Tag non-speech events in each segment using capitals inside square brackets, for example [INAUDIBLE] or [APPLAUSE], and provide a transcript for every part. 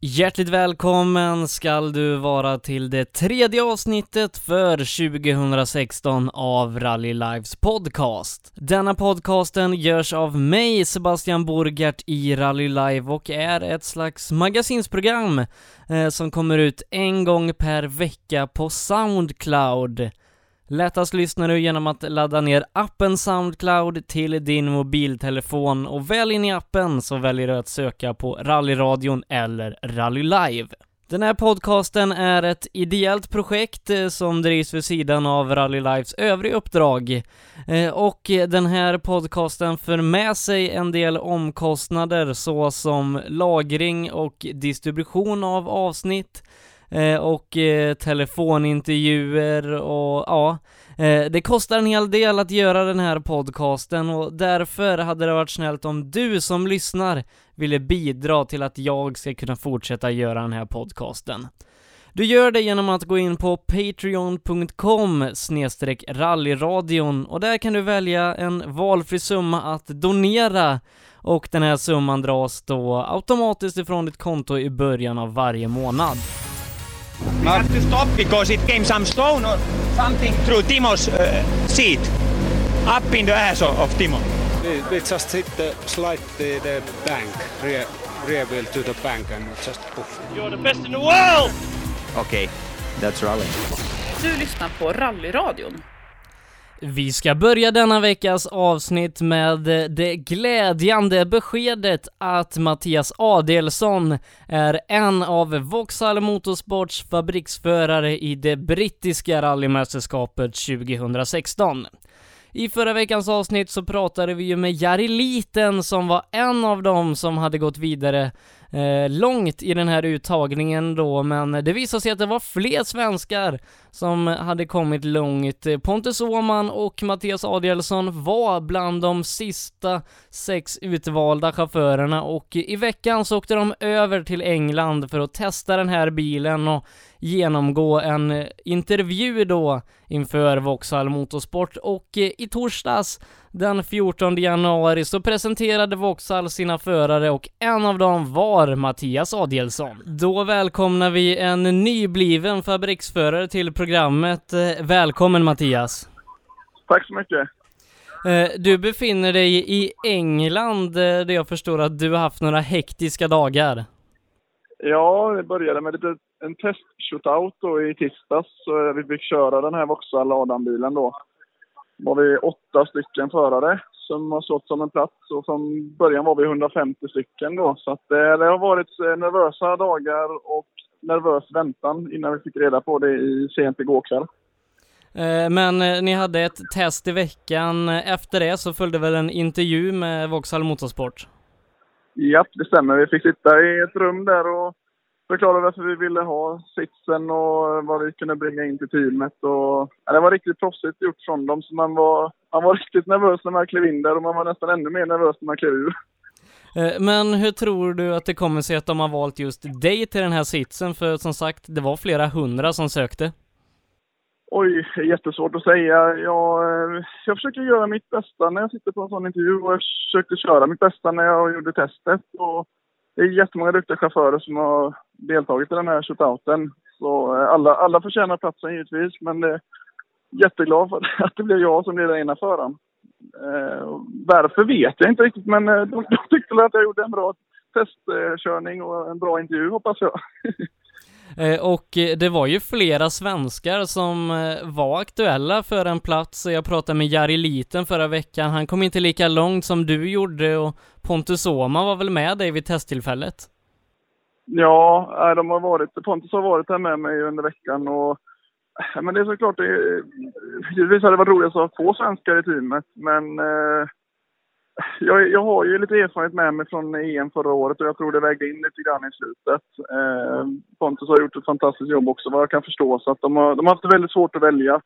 Hjärtligt välkommen skall du vara till det tredje avsnittet för 2016 av Rally Lives podcast. Denna podcasten görs av mig, Sebastian Borgert i Rally Live och är ett slags magasinsprogram eh, som kommer ut en gång per vecka på Soundcloud. Lättast lyssnar du genom att ladda ner appen Soundcloud till din mobiltelefon och väl in i appen så väljer du att söka på Rallyradion eller Rally Live. Den här podcasten är ett ideellt projekt eh, som drivs vid sidan av Rally Lives övriga uppdrag. Eh, och den här podcasten för med sig en del omkostnader såsom lagring och distribution av avsnitt, Eh, och eh, telefonintervjuer och ja, eh, det kostar en hel del att göra den här podcasten och därför hade det varit snällt om du som lyssnar ville bidra till att jag ska kunna fortsätta göra den här podcasten. Du gör det genom att gå in på patreon.com rallyradion och där kan du välja en valfri summa att donera och den här summan dras då automatiskt ifrån ditt konto i början av varje månad. We have to stop because it came some stone or something through Timo's uh, seat. Up in the ass of, of Timo. We, we just hit the slide the, the bank, rear, rear wheel to the bank and just poof. You're the best in the world! Okay, that's rally. Du lyssnar på Rallyradion. Vi ska börja denna veckas avsnitt med det glädjande beskedet att Mattias Adelsson är en av Vauxhall Motorsports fabriksförare i det brittiska rallymästerskapet 2016. I förra veckans avsnitt så pratade vi ju med Jari Liten som var en av dem som hade gått vidare eh, långt i den här uttagningen då, men det visade sig att det var fler svenskar som hade kommit långt. Eh, Pontus Åhman och Mattias Adielsson var bland de sista sex utvalda chaufförerna och i veckan så åkte de över till England för att testa den här bilen och genomgå en intervju då inför Vauxhall Motorsport och i torsdags den 14 januari så presenterade Vauxhall sina förare och en av dem var Mattias Adielsson. Då välkomnar vi en nybliven fabriksförare till programmet. Eh, Välkommen Mattias! Tack så mycket. Eh, Du befinner dig i England eh, där jag förstår att du har haft några hektiska dagar. Ja, det började med lite, en test-shootout då i tisdags. Så vi fick köra den här Vauxhall Adam-bilen då. var vi åtta stycken förare som har stått som en plats och från början var vi 150 stycken då. Så att det, det har varit eh, nervösa dagar och nervös väntan innan vi fick reda på det i sent igår kväll. Eh, Men eh, ni hade ett test i veckan. Efter det så följde väl en intervju med Vauxhall Motorsport? Ja, det stämmer. Vi fick sitta i ett rum där och förklara varför vi ville ha sitsen och vad vi kunde bringa in till teamet. Och, ja, det var riktigt proffsigt gjort från dem, så man var, man var riktigt nervös när man klev in där och man var nästan ännu mer nervös när man klev ur. Eh, Men hur tror du att det kommer sig att de har valt just dig till den här sitsen? För som sagt, det var flera hundra som sökte. Oj, jättesvårt att säga. Jag, jag försöker göra mitt bästa när jag sitter på en sån intervju och jag försökte köra mitt bästa när jag gjorde testet. Och det är jättemånga duktiga chaufförer som har deltagit i den här shootouten. Så eh, alla, alla förtjänar platsen givetvis, men eh, jätteglad för [LAUGHS] att det blev jag som blev den ena föraren. Eh, varför vet jag inte riktigt, men eh, de, [LAUGHS] de tyckte väl att jag gjorde en bra testkörning och en bra intervju hoppas jag. [LAUGHS] Eh, Och eh, det var ju flera svenskar som eh, var aktuella för en plats. Jag pratade med Jari Liten förra veckan. Han kom inte lika långt som du gjorde och Pontus Åhman var väl med dig vid testtillfället? Ja, de har varit, Pontus har varit här med mig under veckan och eh, men det är såklart, det, givetvis hade det varit roligt att ha två svenskar i teamet, men eh, jag, jag har ju lite erfarenhet med mig från EM förra året och jag tror det vägde in lite grann i slutet. Eh, Pontus har gjort ett fantastiskt jobb också vad jag kan förstå, så att de har, de har haft det väldigt svårt att välja.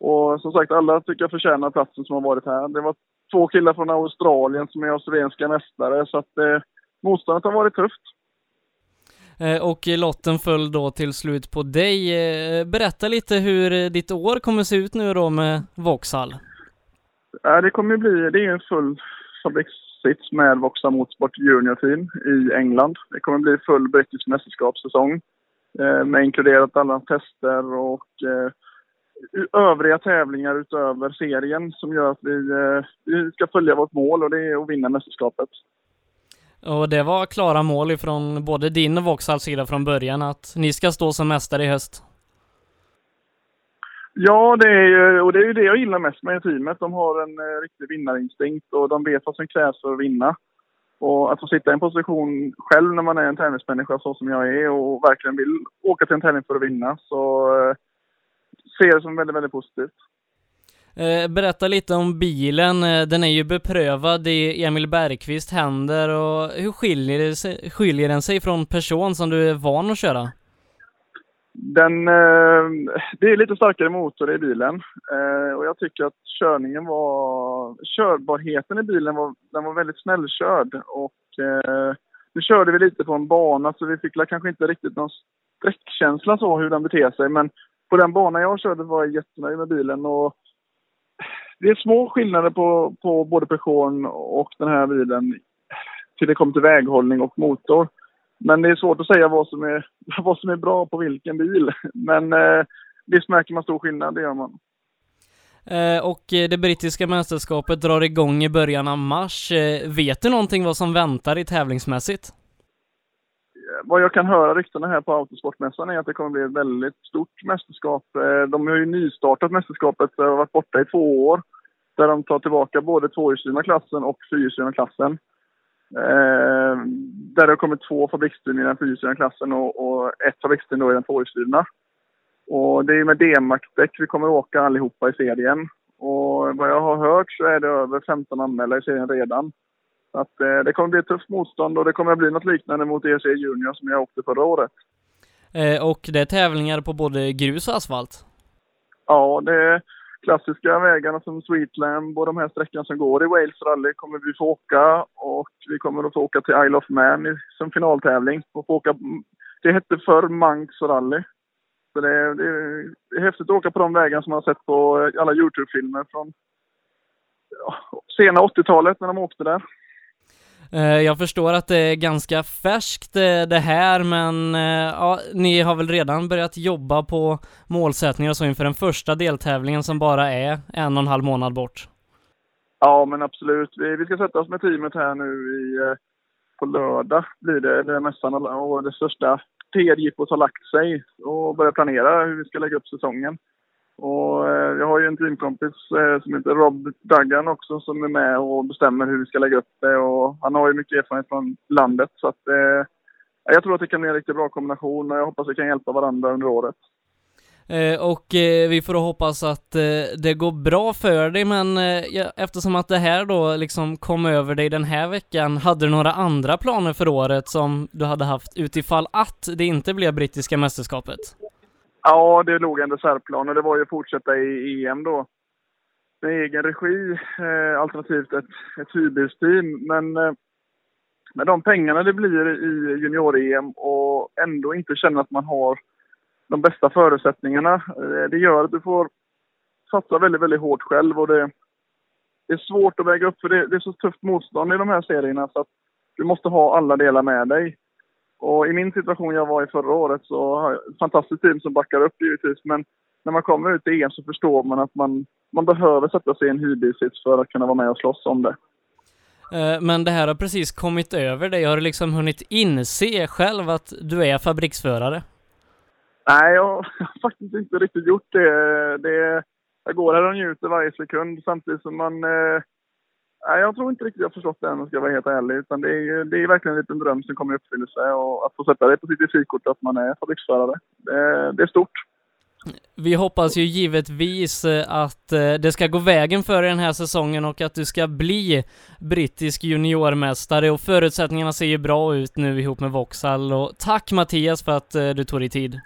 Och som sagt, alla tycker jag förtjänar platsen som har varit här. Det var två killar från Australien som är australienska mästare, så att eh, motståndet har varit tufft. Eh, och lotten föll då till slut på dig. Eh, berätta lite hur eh, ditt år kommer se ut nu då med Vauxhall. Ja, det kommer bli, det är ju en full fabrikssits med Vauxhall Motorsport Junior Team i England. Det kommer bli full brittisk mästerskapssäsong med inkluderat alla tester och övriga tävlingar utöver serien som gör att vi, vi ska följa vårt mål och det är att vinna mästerskapet. Och det var klara mål ifrån både din och Vauxhalls sida från början att ni ska stå som mästare i höst. Ja, det är ju, och det är ju det jag gillar mest med teamet. De har en eh, riktig vinnarinstinkt och de vet vad som krävs för att vinna. Och att få sitta i en position själv när man är en tävlingsmänniska så som jag är och verkligen vill åka till en tävling för att vinna så eh, ser jag det som väldigt, väldigt positivt. Eh, berätta lite om bilen. Eh, den är ju beprövad i Emil Bergqvist händer och hur skiljer, det sig, skiljer den sig från person som du är van att köra? Den, eh, det är lite starkare motor i bilen och jag tycker att körningen var... Körbarheten i bilen var, den var väldigt snällkörd och nu körde vi lite på en bana så vi fick kanske inte riktigt någon sträckkänsla så hur den beter sig men på den bana jag körde var jag jättenöjd med bilen och det är små skillnader på, på både Peugeot och den här bilen till det kommer till väghållning och motor. Men det är svårt att säga vad som är, [LAUGHS] vad som är bra på vilken bil. Men eh, visst märker man stor skillnad, det gör man. Eh, och det brittiska mästerskapet drar igång i början av mars. Eh, vet du någonting vad som väntar i tävlingsmässigt? Vad jag kan höra ryktena här på Autosportmässan är att det kommer bli ett väldigt stort mästerskap. Eh, de har ju nystartat mästerskapet, det har varit borta i två år. Där de tar tillbaka både tvåhjulsdrivna klassen och fyrhjulsdrivna klassen. Eh, där det har kommit två fabriksdrivna i den fyrhjulsdrivna klassen och, och ett fabriksdrivna i den tvåhjulsdrivna. Och det är med D-Mac-däck vi kommer åka allihopa i serien. Och vad jag har hört så är det över 15 anmälda i serien redan. Så att eh, det kommer bli ett tufft motstånd och det kommer bli något liknande mot EC Junior som jag åkte förra året. Eh, och det är tävlingar på både grus och asfalt? Ja, det är klassiska vägarna som Sweetlamb och de här sträckorna som går i Wales Rally kommer vi få åka och vi kommer att få åka till Isle of Man som finaltävling. Och få åka, det hette förr Manx Rally. Så det är, det är häftigt att åka på de vägarna som man har sett på alla Youtube-filmer från ja, sena 80-talet när de åkte där. Eh, jag förstår att det är ganska färskt eh, det här, men eh, ja, ni har väl redan börjat jobba på målsättningar och så inför den första deltävlingen som bara är en och en halv månad bort? Ja, men absolut. Vi, vi ska sätta oss med teamet här nu i, på lördag blir det, det mässan och det största PR-jippot har lagt sig och börja planera hur vi ska lägga upp säsongen. Och eh, jag har ju en teamkompis eh, som heter Rob Duggan också som är med och bestämmer hur vi ska lägga upp det. Och han har ju mycket erfarenhet från landet så att eh, jag tror att det kan bli en riktigt bra kombination och jag hoppas vi kan hjälpa varandra under året. Eh, och eh, vi får då hoppas att eh, det går bra för dig, men eh, ja, eftersom att det här då liksom kom över dig den här veckan, hade du några andra planer för året som du hade haft utifall att det inte blev brittiska mästerskapet? Ja, det låg en reservplan och det var ju att fortsätta i EM då. Med egen regi, eh, alternativt ett, ett hyrbilsteam. Men eh, med de pengarna det blir i junior-EM och ändå inte känna att man har de bästa förutsättningarna. Eh, det gör att du får satsa väldigt, väldigt hårt själv och det, det är svårt att väga upp för det, det är så tufft motstånd i de här serierna så att du måste ha alla delar med dig. Och i min situation jag var i förra året så har jag ett fantastiskt team som backar upp givetvis. Men när man kommer ut i EM så förstår man att man, man behöver sätta sig i en hyrbilsits för att kunna vara med och slåss om det. Eh, men det här har precis kommit över dig. Har du liksom hunnit inse själv att du är fabriksförare? Nej, jag har [LAUGHS] faktiskt inte riktigt gjort det. det jag går här och njuter varje sekund samtidigt som man eh, Nej, jag tror inte riktigt jag har förstått det än om jag ska vara helt ärlig. Utan det är, det är verkligen en liten dröm som kommer i uppfyllelse och att få sätta det på sitt visitkort att man är fabriksförare. Det, det är stort. Vi hoppas ju givetvis eh, att eh, det ska gå vägen för den här säsongen och att du ska bli brittisk juniormästare och förutsättningarna ser ju bra ut nu ihop med Vauxhall och tack Mattias för att eh, du tog dig tid.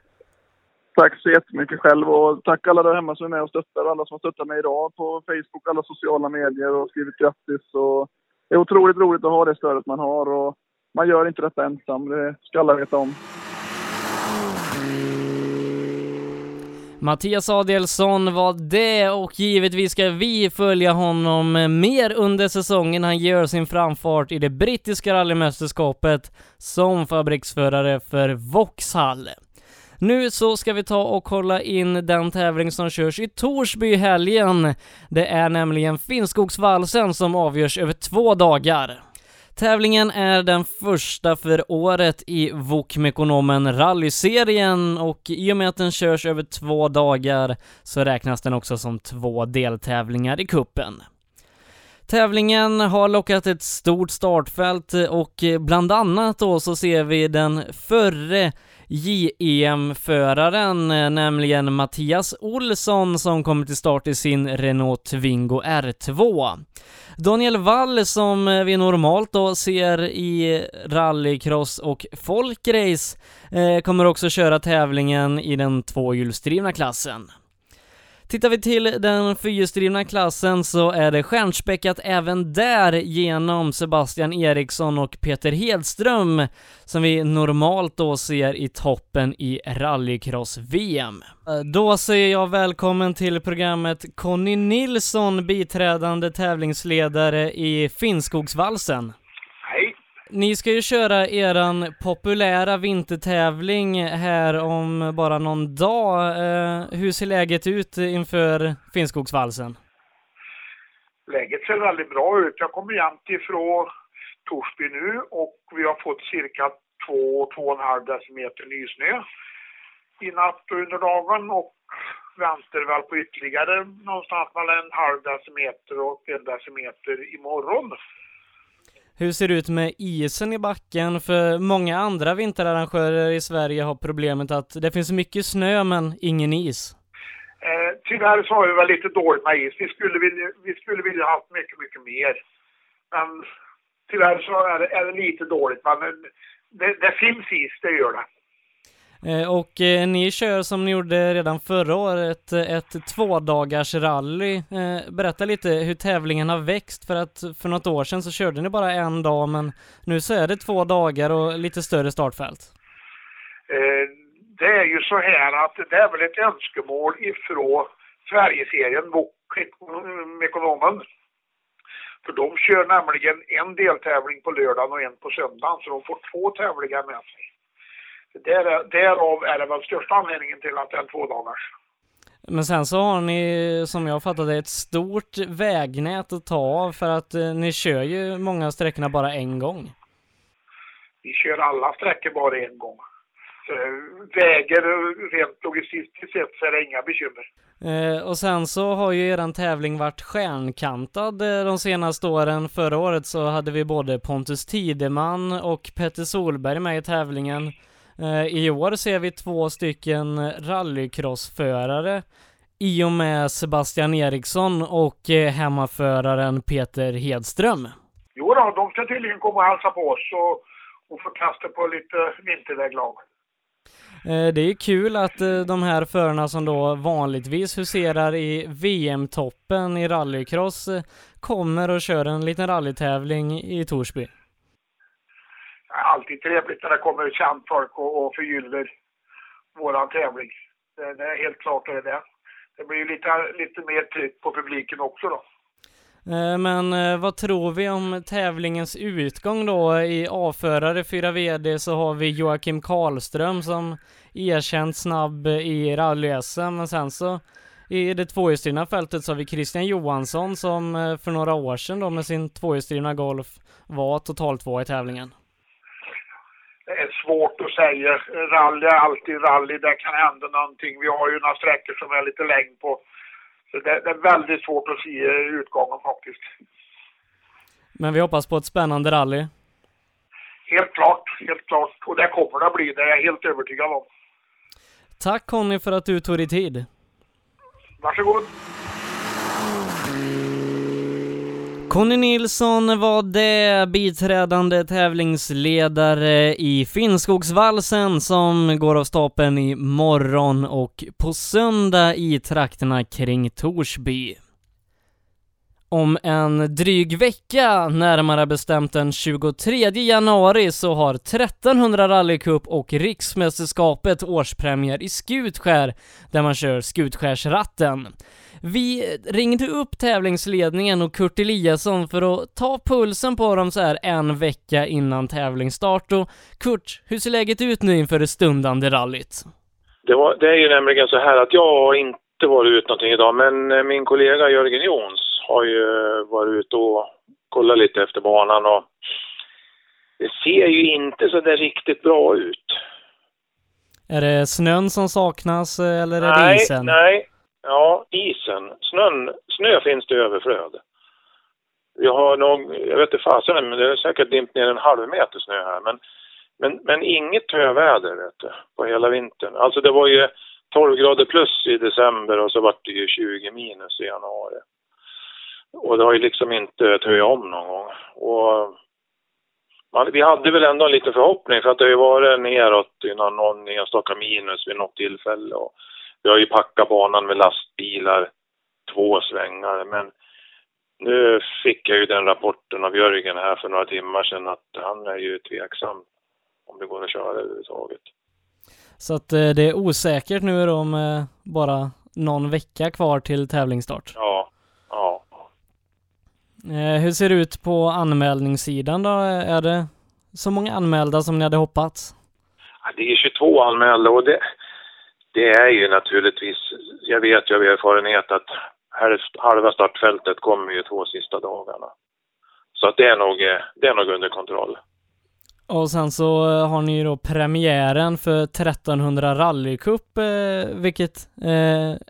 Tack så jättemycket själv och tack alla där hemma som är med och stöttar och alla som har stöttat mig idag på Facebook, alla sociala medier och skrivit grattis. Och det är otroligt roligt att ha det stödet man har och man gör inte detta ensam, det ska alla veta om. Mattias Adelsson var det och givetvis ska vi följa honom mer under säsongen. Han gör sin framfart i det brittiska rallymästerskapet som fabriksförare för Vauxhall. Nu så ska vi ta och kolla in den tävling som körs i Torsby i helgen. Det är nämligen Finnskogsvalsen som avgörs över två dagar. Tävlingen är den första för året i Wokmekonomen rallyserien och i och med att den körs över två dagar så räknas den också som två deltävlingar i kuppen. Tävlingen har lockat ett stort startfält och bland annat då så ser vi den förre JEM-föraren, eh, nämligen Mattias Olsson som kommer till start i sin Renault Twingo R2. Daniel Wall som eh, vi normalt då ser i rallycross och folkrace eh, kommer också köra tävlingen i den tvåhjulsdrivna klassen. Tittar vi till den fyrhjulsdrivna klassen så är det stjärnspäckat även där genom Sebastian Eriksson och Peter Hedström som vi normalt då ser i toppen i rallycross-VM. Då säger jag välkommen till programmet Conny Nilsson, biträdande tävlingsledare i Finnskogsvalsen. Ni ska ju köra eran populära vintertävling här om bara någon dag. Eh, hur ser läget ut inför Finnskogsvalsen? Läget ser väldigt bra ut. Jag kommer jämt ifrån Torsby nu och vi har fått cirka 2-2,5 decimeter nysnö i natt och under dagen och väntar väl på ytterligare någonstans mellan en halv decimeter och en decimeter imorgon. Hur ser det ut med isen i backen? För många andra vinterarrangörer i Sverige har problemet att det finns mycket snö men ingen is. Eh, tyvärr så har vi väl lite dåligt med is. Vi skulle vilja, vi skulle vilja ha haft mycket, mycket mer. Men tyvärr så är det, är det lite dåligt. Men det, det finns is, det gör det. Eh, och eh, ni kör som ni gjorde redan förra året, eh, ett tvådagars rally. Eh, berätta lite hur tävlingen har växt, för att för något år sedan så körde ni bara en dag, men nu så är det två dagar och lite större startfält. Eh, det är ju så här att det är väl ett önskemål ifrån Sverigeserien, Ekonomen. För de kör nämligen en deltävling på lördagen och en på söndagen, så de får två tävlingar med sig. Där, därav är det väl största anledningen till att det är en tvådagars. Men sen så har ni, som jag fattar det, ett stort vägnät att ta av för att eh, ni kör ju många sträckorna bara en gång. Vi kör alla sträckor bara en gång. Så väger rent logistiskt sett så är det inga bekymmer. Eh, och sen så har ju eran tävling varit stjärnkantad eh, de senaste åren. Förra året så hade vi både Pontus Tideman och Petter Solberg med i tävlingen. Eh, I år ser vi två stycken rallycrossförare i och med Sebastian Eriksson och eh, hemmaföraren Peter Hedström. Jo då, de ska tydligen komma och hälsa på oss och, och få kasta på lite vinterväglag. Eh, det är kul att de här förarna som då vanligtvis huserar i VM-toppen i rallycross kommer och kör en liten rallytävling i Torsby alltid trevligt när det kommer känt folk och, och förgyller våran tävling. Det, det, är helt klart det är det. Det blir lite, lite mer tryck på publiken också då. Eh, men eh, vad tror vi om tävlingens utgång då? I A-förare 4 VD så har vi Joakim Karlström som erkänt snabb i rally-SM, men sen så i det tvåhjulsdrivna fältet så har vi Christian Johansson som eh, för några år sedan då med sin tvåhjulsdrivna Golf var totalt två i tävlingen svårt att säga. Rally är alltid rally, det kan hända någonting. Vi har ju några sträckor som är lite längd på. Så det, det, är väldigt svårt att se utgången faktiskt. Men vi hoppas på ett spännande rally. Helt klart, helt klart. Och det kommer det att bli, det är jag helt övertygad om. Tack Conny för att du tog dig tid. Varsågod. Conny Nilsson var det biträdande tävlingsledare i Finnskogsvalsen som går av stapeln i morgon och på söndag i trakterna kring Torsby. Om en dryg vecka, närmare bestämt den 23 januari, så har 1300 rallycup och riksmästerskapet årspremiär i Skutskär, där man kör Skutskärsratten. Vi ringde upp tävlingsledningen och Kurt Eliasson för att ta pulsen på dem så här en vecka innan tävlingsstart. Och Kurt, hur ser läget ut nu inför det stundande rallyt? Det, var, det är ju nämligen så här att jag har inte varit ut någonting idag, men eh, min kollega Jörgen Jons har ju varit ute och kollat lite efter banan och det ser ju inte så där riktigt bra ut. Är det snön som saknas eh, eller är nej, det isen? Nej, ja, isen. Snön, snö finns det i överflöd. Jag har nog, jag vet inte fasen, men det är säkert dimpt ner en halv meter snö här. Men, men, men inget töväder vet du, på hela vintern. Alltså det var ju 12 grader plus i december och så vart det ju 20 minus i januari. Och det har ju liksom inte töjat om någon gång. Och man, vi hade väl ändå en liten förhoppning för att det har ju varit neråt innan någon enstaka minus vid något tillfälle. Och vi har ju packat banan med lastbilar två svängar. Men nu fick jag ju den rapporten av Jörgen här för några timmar sedan att han är ju tveksam om det går att köra överhuvudtaget. Så att eh, det är osäkert nu då med bara någon vecka kvar till tävlingsstart. Ja. Eh, hur ser det ut på anmälningssidan då? Är det så många anmälda som ni hade hoppats? Ja, Det är 22 anmälda och det, det är ju naturligtvis, jag vet ju av erfarenhet att hälft- halva startfältet kommer ju två sista dagarna. Så att det är nog, eh, det är nog under kontroll. Och sen så eh, har ni ju då premiären för 1300 rallycup, vilket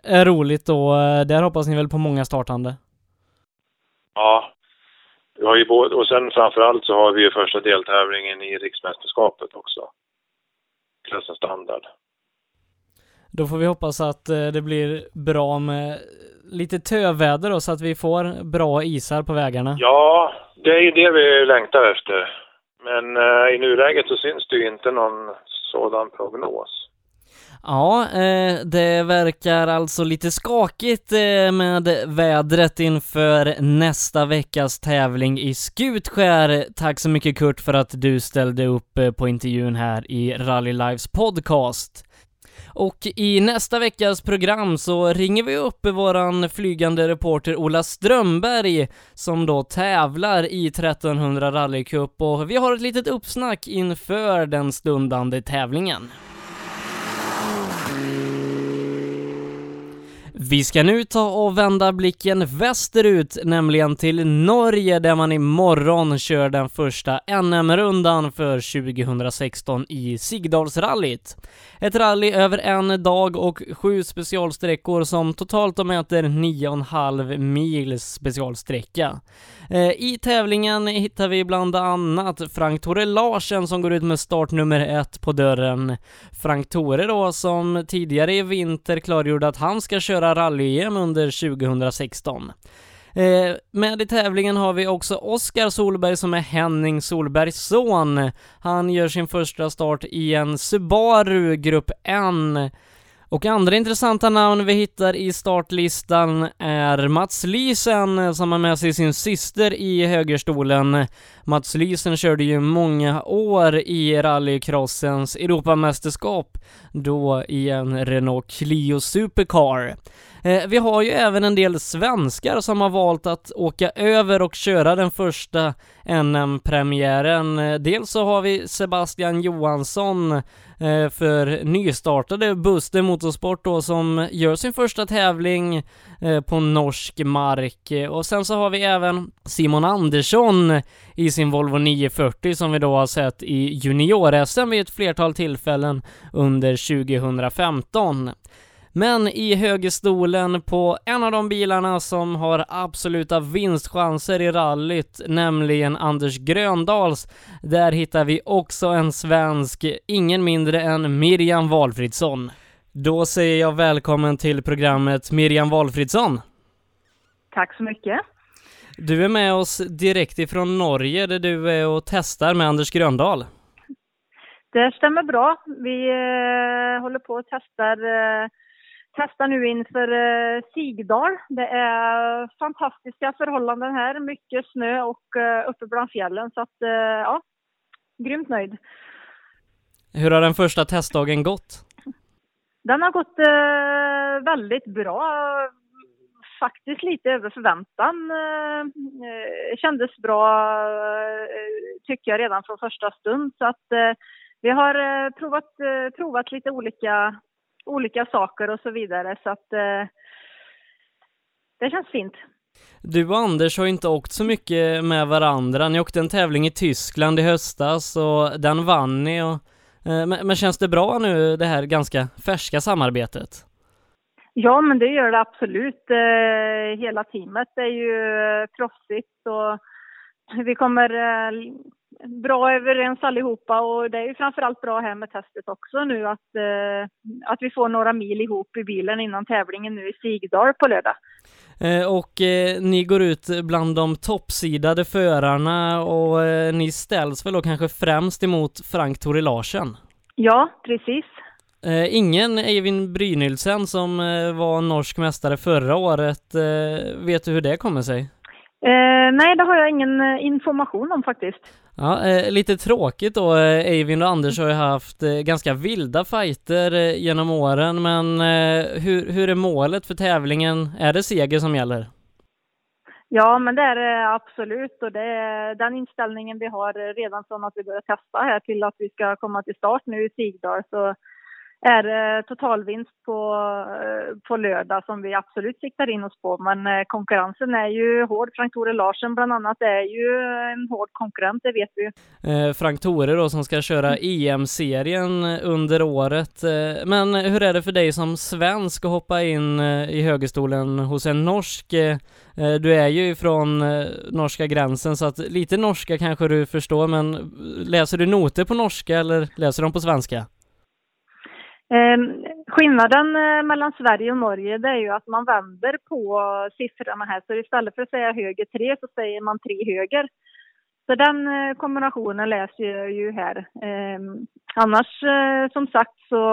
är roligt då. Där hoppas ni väl på många startande? Ja, vi har ju både, och sen framförallt så har vi ju första deltävlingen i riksmästerskapet också. Klassen standard. Då får vi hoppas att eh, det blir bra med lite töväder då, så att vi får bra isar på vägarna. Ja, det är ju det vi längtar efter. Men eh, i nuläget så syns det ju inte någon sådan prognos. Ja, eh, det verkar alltså lite skakigt eh, med vädret inför nästa veckas tävling i Skutskär. Tack så mycket Kurt för att du ställde upp eh, på intervjun här i Rally Lives podcast. Och i nästa veckas program så ringer vi upp våran flygande reporter Ola Strömberg som då tävlar i 1300 rallycup och vi har ett litet uppsnack inför den stundande tävlingen. Vi ska nu ta och vända blicken västerut, nämligen till Norge där man imorgon kör den första NM-rundan för 2016 i Sigdalsrallyt. Ett rally över en dag och sju specialsträckor som totalt mäter 9,5 mils specialsträcka. Eh, I tävlingen hittar vi bland annat Frank Tore Larsen som går ut med startnummer ett på dörren. Frank Tore då som tidigare i vinter klargjorde att han ska köra rally-EM under 2016. Eh, med i tävlingen har vi också Oskar Solberg som är Henning Solbergs son. Han gör sin första start i en Subaru Grupp N. Och andra intressanta namn vi hittar i startlistan är Mats Lysen eh, som har med sig sin syster i högerstolen. Mats Lysen körde ju många år i rallycrossens Europamästerskap, då i en Renault Clio Supercar. Eh, vi har ju även en del svenskar som har valt att åka över och köra den första NM-premiären. Eh, dels så har vi Sebastian Johansson eh, för nystartade Buster Motorsport då som gör sin första tävling eh, på norsk mark. Eh, och sen så har vi även Simon Andersson i sin Volvo 940 som vi då har sett i junior-SM vid ett flertal tillfällen under 2015. Men i högerstolen på en av de bilarna som har absoluta vinstchanser i rallyt, nämligen Anders Gröndals, där hittar vi också en svensk, ingen mindre än Miriam Valfridsson. Då säger jag välkommen till programmet Miriam Valfridsson. Tack så mycket. Du är med oss direkt ifrån Norge där du är och testar med Anders Gröndal. Det stämmer bra. Vi eh, håller på och testar eh, testar nu inför eh, Sigdal. Det är fantastiska förhållanden här, mycket snö och eh, uppe bland fjällen så att eh, ja, grymt nöjd. Hur har den första testdagen gått? Den har gått eh, väldigt bra. Faktiskt lite över förväntan. Eh, kändes bra, tycker jag, redan från första stund. Så att vi har provat, provat lite olika, olika saker och så vidare. Så att eh, det känns fint. Du och Anders har inte åkt så mycket med varandra. Ni åkte en tävling i Tyskland i höstas och den vann ni. Och, eh, men, men känns det bra nu, det här ganska färska samarbetet? Ja, men det gör det absolut. Eh, hela teamet är ju eh, proffsigt och vi kommer eh, bra överens allihopa och det är ju framförallt bra här med testet också nu att, att vi får några mil ihop i bilen innan tävlingen nu i Sigdal på lördag. Och ni går ut bland de toppsidade förarna och ni ställs väl då kanske främst emot Frank Tore Larsen? Ja, precis. Eh, ingen Eivind Brynildsen som eh, var norsk mästare förra året. Eh, vet du hur det kommer sig? Eh, nej, det har jag ingen eh, information om faktiskt. Ja, eh, lite tråkigt då. Eh, Eivind och Anders har ju haft eh, ganska vilda fighter eh, genom åren, men hur, hur är målet för tävlingen? Är det seger som gäller? Ja, men det är det absolut och det är den inställningen vi har redan från att vi började testa här till att vi ska komma till start nu i Sigdal. Så är det totalvinst på, eh, på lördag som vi absolut siktar in oss på. Men eh, konkurrensen är ju hård. Frank Tore Larsen bland annat är ju en hård konkurrent, det vet vi. ju. Frank Tore då som ska köra EM-serien under året. Men hur är det för dig som svensk att hoppa in i högerstolen hos en norsk? Du är ju ifrån norska gränsen så att lite norska kanske du förstår men läser du noter på norska eller läser de på svenska? Ehm, skillnaden eh, mellan Sverige och Norge det är ju att man vänder på siffrorna här. Så istället för att säga höger tre så säger man tre höger. Så den eh, kombinationen läser jag ju här. Ehm, annars eh, som sagt så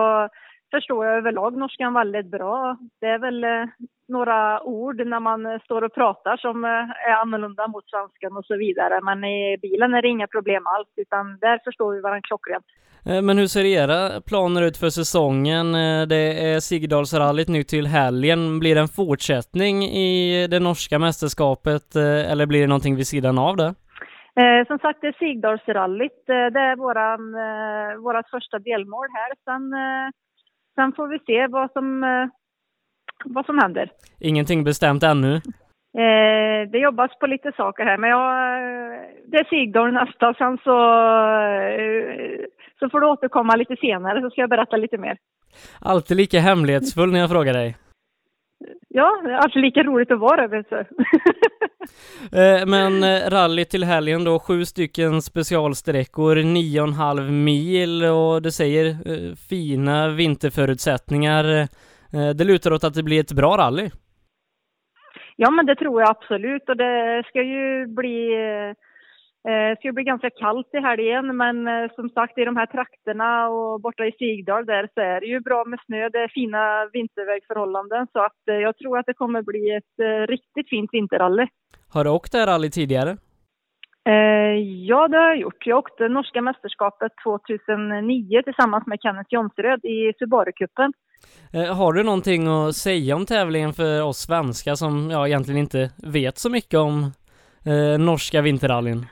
förstår jag överlag norskan väldigt bra. Det är väl eh, några ord när man står och pratar som är annorlunda mot svenskan och så vidare. Men i bilen är det inga problem alls utan där förstår vi varandra klockrent. Eh, men hur ser era planer ut för säsongen? Eh, det är Sigdalsrallyt nu till helgen. Blir det en fortsättning i det norska mästerskapet eh, eller blir det någonting vid sidan av det? som sagt, det är Sigdalsrallyt. det är våran, vårat första delmål här. Sen, sen får vi se vad som, vad som händer. Ingenting bestämt ännu? Det jobbas på lite saker här, men jag, det är Sigdal nästa. Sen så så får du återkomma lite senare så ska jag berätta lite mer. Alltid lika hemlighetsfull när jag frågar dig. Ja, det är alltid lika roligt att vara du. [LAUGHS] Eh, men eh, rally till helgen då, sju stycken specialsträckor, nio och en halv mil och det säger eh, fina vinterförutsättningar. Det lutar åt att det blir ett bra rally. Ja, men det tror jag absolut och det ska ju bli det ska bli ganska kallt i helgen, men eh, som sagt i de här trakterna och borta i Sigdal där så är det ju bra med snö. Det är fina vintervägförhållanden så att eh, jag tror att det kommer bli ett eh, riktigt fint vinterrally. Har du åkt det här rally tidigare? Ja, det har jag gjort. Jag åkte norska mästerskapet 2009 tillsammans med Kenneth Jonsröd i Subaru-cupen. Har du någonting att säga om tävlingen för oss svenskar som ja, egentligen inte vet så mycket om eh, norska vinterrallyn?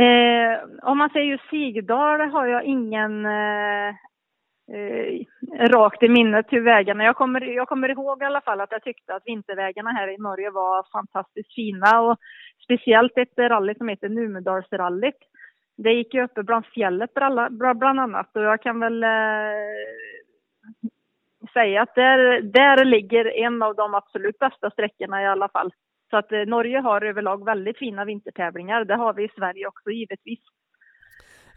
Eh, om man säger just Sigdal har jag ingen eh, eh, rakt i minnet hur vägarna... Jag kommer, jag kommer ihåg i alla fall att jag tyckte att vintervägarna här i Norge var fantastiskt fina och speciellt ett rally som heter Numedalsrallyt. Det gick ju uppe bland fjället bland annat och jag kan väl eh, säga att där, där ligger en av de absolut bästa sträckorna i alla fall. Så att eh, Norge har överlag väldigt fina vintertävlingar. Det har vi i Sverige också givetvis.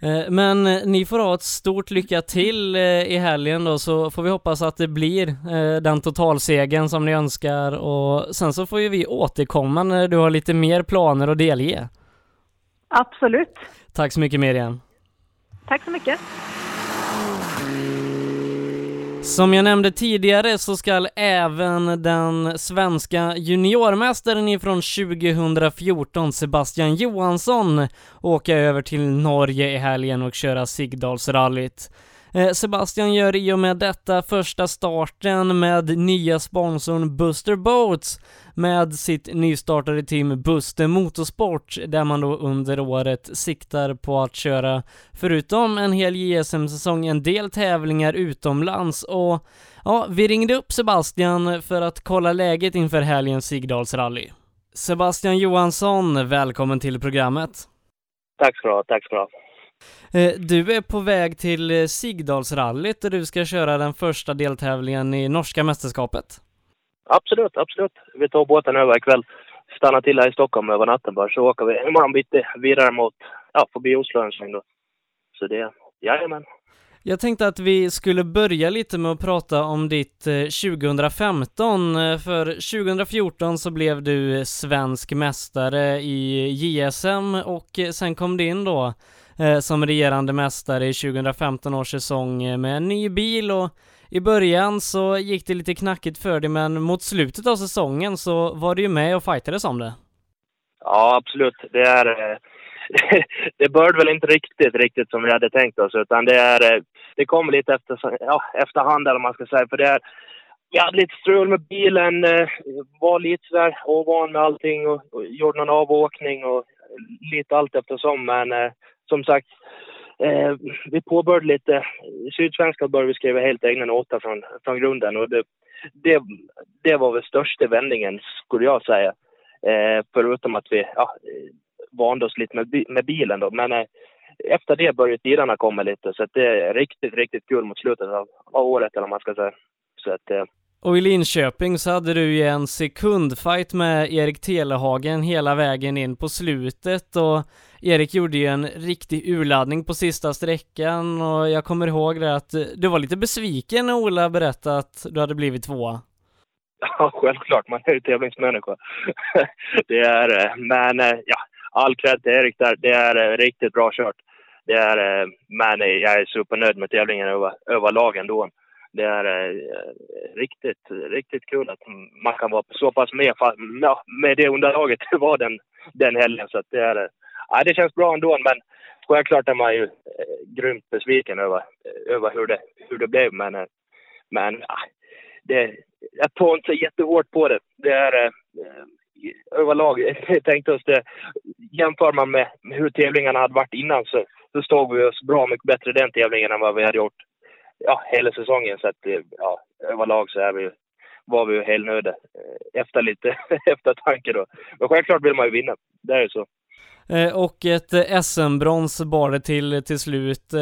Eh, men eh, ni får ha ett stort lycka till i helgen då, så får vi hoppas att det blir den totalsegen som ni önskar och sen så får ju vi återkomma när du har lite mer planer att delge. Absolut. Tack så mycket Miriam. Tack så mycket. Som jag nämnde tidigare så ska även den svenska juniormästaren ifrån 2014, Sebastian Johansson, åka över till Norge i helgen och köra Sigdalsrallyt. Eh, Sebastian gör i och med detta första starten med nya sponsorn Buster Boats med sitt nystartade team Buster Motorsport där man då under året siktar på att köra, förutom en hel JSM-säsong, en del tävlingar utomlands och ja, vi ringde upp Sebastian för att kolla läget inför helgens Sigdalsrally. Sebastian Johansson, välkommen till programmet. Tack ska du ha, tack ska du ha. Eh, du är på väg till eh, Sigdalsrallyt där du ska köra den första deltävlingen i norska mästerskapet. Absolut, absolut. Vi tar båten över ikväll. Stannar till här i Stockholm över natten bara, så åker vi imorgon bitti vidare mot, ja, förbi Oslo en sväng då. Så det, jajamän. Jag tänkte att vi skulle börja lite med att prata om ditt 2015, för 2014 så blev du svensk mästare i JSM och sen kom du in då eh, Eh, som regerande mästare i 2015 års säsong eh, med en ny bil och i början så gick det lite knackigt för dig men mot slutet av säsongen så var du ju med och fightades om det. Ja, absolut. Det är... Eh, [LAUGHS] det började väl inte riktigt, riktigt som vi hade tänkt oss utan det är... Det kom lite efter, ja, efterhand eller man ska säga för det är... Vi hade lite strul med bilen, var lite sådär ovan med allting och, och gjorde någon avåkning och lite allt eftersom men som sagt, eh, vi påbörjade lite, Sydsvenska började vi skriva helt egna noter från, från grunden och det, det, det var väl största vändningen skulle jag säga. Eh, förutom att vi ja, vande oss lite med, med bilen då. Men eh, efter det började tiderna komma lite så att det är riktigt, riktigt kul mot slutet av, av året eller vad man ska säga. Så att, eh, och i Linköping så hade du ju en sekundfight med Erik Telehagen hela vägen in på slutet och Erik gjorde ju en riktig urladdning på sista sträckan och jag kommer ihåg det att du var lite besviken när Ola berättade att du hade blivit tvåa. [LAUGHS] Ja, självklart. Man är ju tävlingsmänniska. [LAUGHS] det är, eh, men eh, ja, all cred till Erik där. Det är eh, riktigt bra kört. Det är, men jag är supernöjd med tävlingen över, överlag ändå det är eh, riktigt, riktigt kul att man kan vara så pass med, med det underlaget det [LAUGHS] var den, den helgen. Så att det, är, eh, ja, det känns bra ändå, men självklart är man ju eh, grymt besviken över, över hur, det, hur det blev. Men, eh, men ja, det, jag tar inte så jättehårt på det. Det är eh, överlag, [LAUGHS] jag tänkte oss det, jämför man med hur tävlingarna hade varit innan så, så stod vi oss bra mycket bättre den tävlingen än vad vi hade gjort ja, hela säsongen. Så att, ja, överlag så är vi, var vi ju helnöjda eh, efter lite [LAUGHS] eftertanke då. Men självklart vill man ju vinna. Det är ju så. Eh, och ett eh, SM-brons bar det till till slut.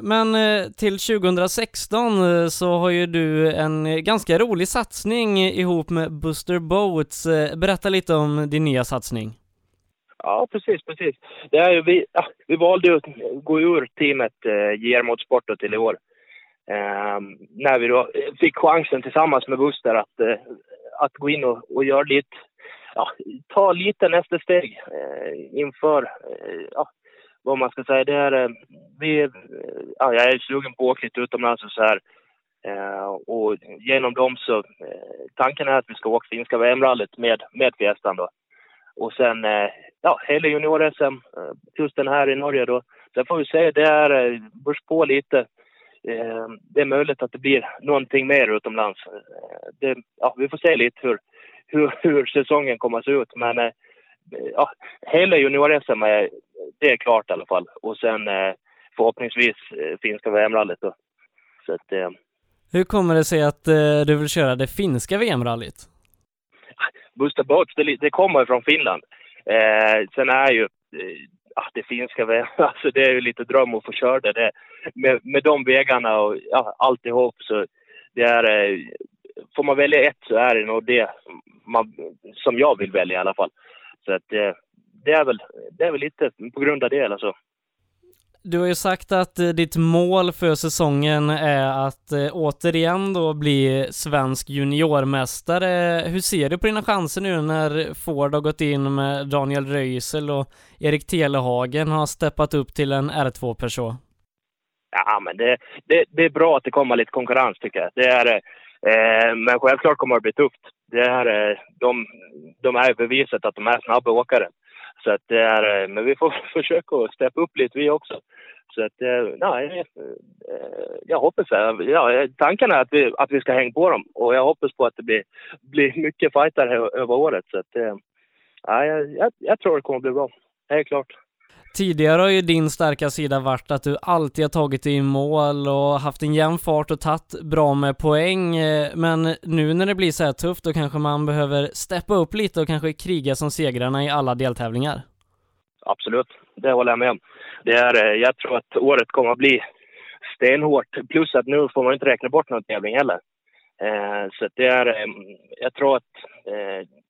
Men till 2016 så har ju du en ganska rolig satsning ihop med Buster Boats. Berätta lite om din nya satsning. Ja, precis, precis. Det är vi, ja, vi valde att gå ur teamet eh, Motorsport till i år. Eh, när vi då eh, fick chansen tillsammans med Buster att, eh, att gå in och, och göra lite, ja, ta lite nästa steg eh, inför, eh, ja, vad man ska säga. Det är, eh, vi, eh, ja, jag är sugen på att åka lite utomlands och så här. Eh, och genom dem så, eh, tanken är att vi ska åka finska VM-rallyt med, med Fiestan då. Och sen, ja, hela junior-SM, just den här i Norge då. Sen får vi se, det är, börs på lite det är möjligt att det blir någonting mer utomlands. Eh, det, ja, vi får se lite hur, hur, hur säsongen kommer att se ut. Men eh, ja, hela junior-SM det är klart i alla fall. Och sen eh, förhoppningsvis eh, finska VM-rallyt då. Så att, eh, hur kommer det sig att eh, du vill köra det finska VM-rallyt? Buster Boats, det, det kommer från Finland. Eh, sen är ju ja, det finska VM, [LAUGHS] alltså det är ju lite dröm att få köra det. det med, med de vägarna och ja, alltihop så det är, eh, får man välja ett så är det nog det man, som jag vill välja i alla fall. Så att det, det är väl, det är väl lite på grund av det alltså. Du har ju sagt att eh, ditt mål för säsongen är att eh, återigen då bli svensk juniormästare. Hur ser du på dina chanser nu när Ford har gått in med Daniel Röisel och Erik Telehagen har steppat upp till en R2 person? Ja, men det, det, det är bra att det kommer lite konkurrens tycker jag. Det är, eh, men självklart kommer det bli tufft. Det är, de, de är beviset att de är snabba åkare. Så att det är, eh, men vi får [LAUGHS] försöka att steppa upp lite vi också. Så att, eh, nej, eh, jag hoppas ja, Tanken är att vi, att vi ska hänga på dem och jag hoppas på att det blir, blir mycket fighter över året. Så att, ja, jag, jag tror det kommer bli bra. Helt klart. Tidigare har ju din starka sida varit att du alltid har tagit dig i mål och haft en jämn fart och tagit bra med poäng. Eh, men nu när det blir så här tufft då kanske man behöver steppa upp lite och kanske kriga som segrarna i alla deltävlingar. Absolut, det håller jag med om. Det är, eh, jag tror att året kommer att bli stenhårt. Plus att nu får man inte räkna bort någon tävling heller. Eh, så det är, jag tror att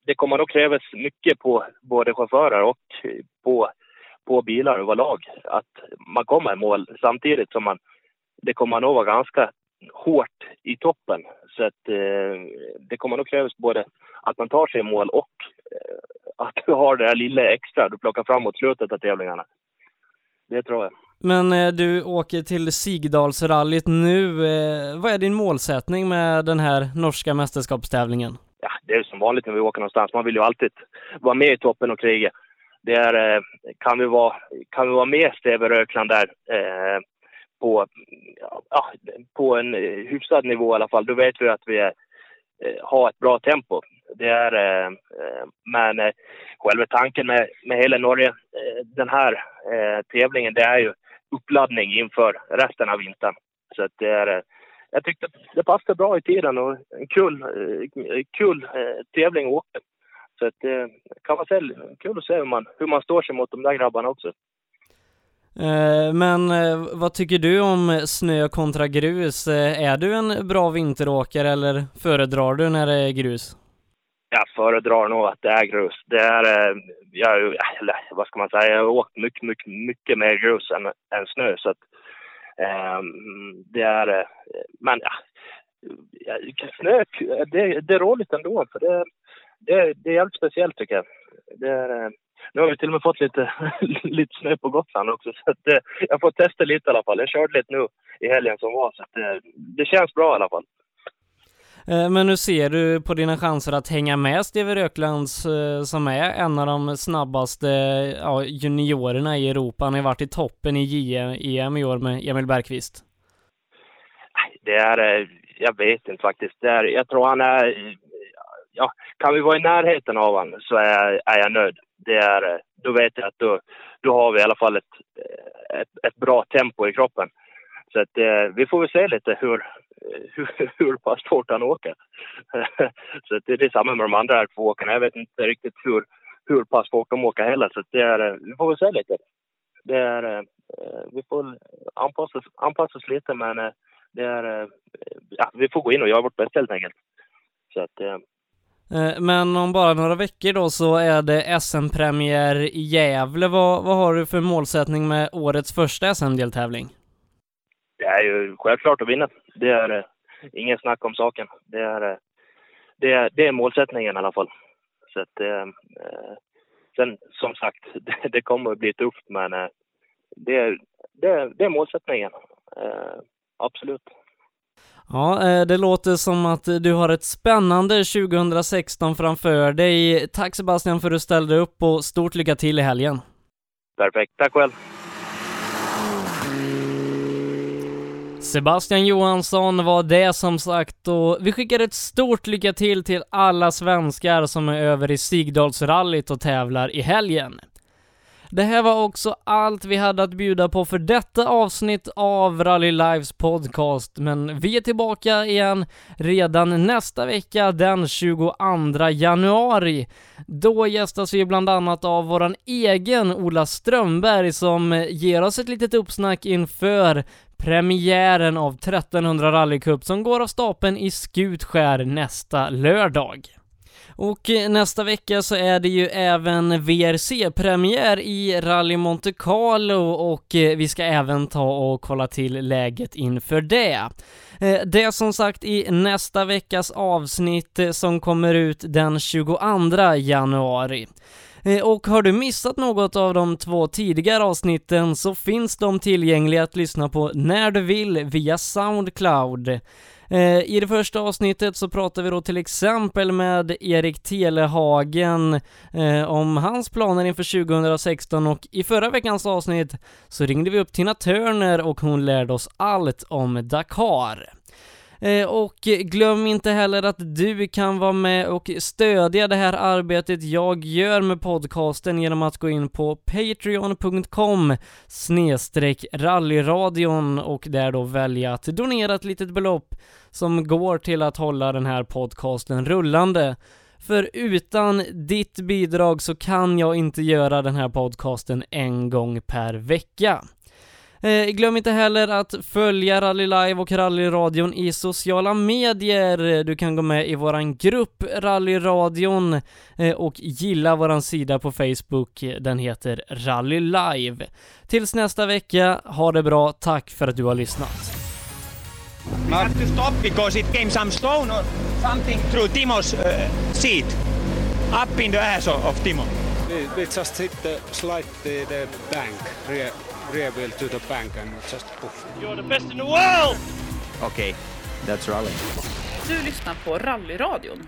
det kommer att krävas mycket på både chaufförer och på på bilar överlag. Att man kommer i mål samtidigt som man... Det kommer nog vara ganska hårt i toppen. Så att eh, det kommer nog krävas både att man tar sig i mål och eh, att du har det här lilla extra du plockar fram mot slutet av tävlingarna. Det tror jag. Men eh, du åker till Sigdalsrallyt nu. Eh, vad är din målsättning med den här norska mästerskapstävlingen? Ja, det är som vanligt när vi åker någonstans. Man vill ju alltid vara med i toppen och kriga det är, eh, kan, vi vara, kan vi vara med Steve Rökland där eh, på, ja, på en eh, hyfsad nivå i alla fall, då vet vi att vi är, har ett bra tempo. Det är, eh, eh men eh, själva tanken med, med hela Norge, eh, den här eh, tävlingen, det är ju uppladdning inför resten av vintern. Så att det är, jag tyckte det passade bra i tiden och en kul, kul tävling att åka. Så att, det kan vara kul att se hur man, hur man står sig mot de där grabbarna också. Eh, men eh, vad tycker du om snö kontra grus? Eh, är du en bra vinteråkare eller föredrar du när det är grus? Jag föredrar nog att det är grus. Det är, jag, eller vad ska man säga, jag har åkt mycket, mycket, mycket mer grus än, än snö. Så att, um, det är, men ja, snö, det, det är roligt ändå. För det, det, det är jävligt speciellt tycker jag. Det är, eh, nu har vi till och med fått lite, [LAUGHS] lite snö på Gotland också, så att, eh, jag får testa lite i alla fall. Jag körde lite nu i helgen som var, så att, det, eh, det känns bra i alla fall. Men hur ser du på dina chanser att hänga med Steve Röklands som är en av de snabbaste ja, juniorerna i Europa? Han har varit i toppen i JEM i år med Emil Bergqvist. Det är, jag vet inte faktiskt. Det är, jag tror han är ja, kan vi vara i närheten av honom så är, är jag nöjd. Det är, eh, då vet jag att då, då har vi i alla fall ett, eh, ett, ett bra tempo i kroppen. Så att, eh, vi får väl se lite hur, eh, hur, [LAUGHS] hur pass fort han åker. [LAUGHS] så att det, det är samma med de andra här två åkarna. Jag vet inte riktigt hur, hur pass fort de åker heller. Så att det är, vi får väl se lite. Det är, eh, vi får anpassa, anpassa oss lite men eh, det är, ja, vi får gå in och göra vårt bästa helt enkelt. Så att, Eh, Eh, men om bara några veckor då så är det SM-premiär i Gävle. Vad, vad har du för målsättning med årets första SM-deltävling? Det är ju självklart att vinna. Det är uh, ingen snack om saken. Det är, eh, det är, det är målsättningen i alla fall. Så att, eh, sen som sagt, [LAUGHS] det, det, kommer att bli tufft men det, det, det är målsättningen. absolut. Ja, eh, det låter som att du har ett spännande 2016 framför dig. Tack Sebastian för att du ställde upp och stort lycka till i helgen. Perfekt, tack själv. Sebastian Johansson var det som sagt och vi skickar ett stort lycka till till alla svenskar som är över i Sigdalsrallyt och tävlar i helgen. Det här var också allt vi hade att bjuda på för detta avsnitt av Rally Lives podcast, men vi är tillbaka igen redan nästa vecka den 22 januari. Då gästas vi bland annat av våran egen Ola Strömberg som ger oss ett litet uppsnack inför premiären av 1300 rallycup som går av stapeln i Skutskär nästa lördag. Och eh, nästa vecka så är det ju även VRC-premiär i Rally Monte Carlo och eh, vi ska även ta och kolla till läget inför det. Eh, det är som sagt i nästa veckas avsnitt som kommer ut den 22 januari. Och har du missat något av de två tidigare avsnitten så finns de tillgängliga att lyssna på när du vill via Soundcloud. Eh, I det första avsnittet så pratar vi då till exempel med Erik Telehagen eh, om hans planer inför 2016 och i förra veckans avsnitt så ringde vi upp Tina Turner och hon lärde oss allt om Dakar. Eh, och glöm inte heller att du kan vara med och stödja det här arbetet jag gör med podcasten genom att gå in på patreon.com snedstreck rallyradion och där då välja att donera ett litet belopp som går till att hålla den här podcasten rullande. För utan ditt bidrag så kan jag inte göra den här podcasten en gång per vecka. Eh, glöm inte heller att följa Rally Live och Rallyradion i sociala medier. Du kan gå med i våran grupp Rallyradion eh, och gilla våran sida på Facebook. Den heter Rally Live. Tills nästa vecka, ha det bra. Tack för att du har lyssnat. We have to stop because it came some stone or something through Timo's uh, seat. Up in the ass of, of Timo. We, we just hit the slide the, the bank, rear, rear wheel to the bank and just poof. You're the best in the world! Okay, that's rally. Du lyssnar på Rallyradion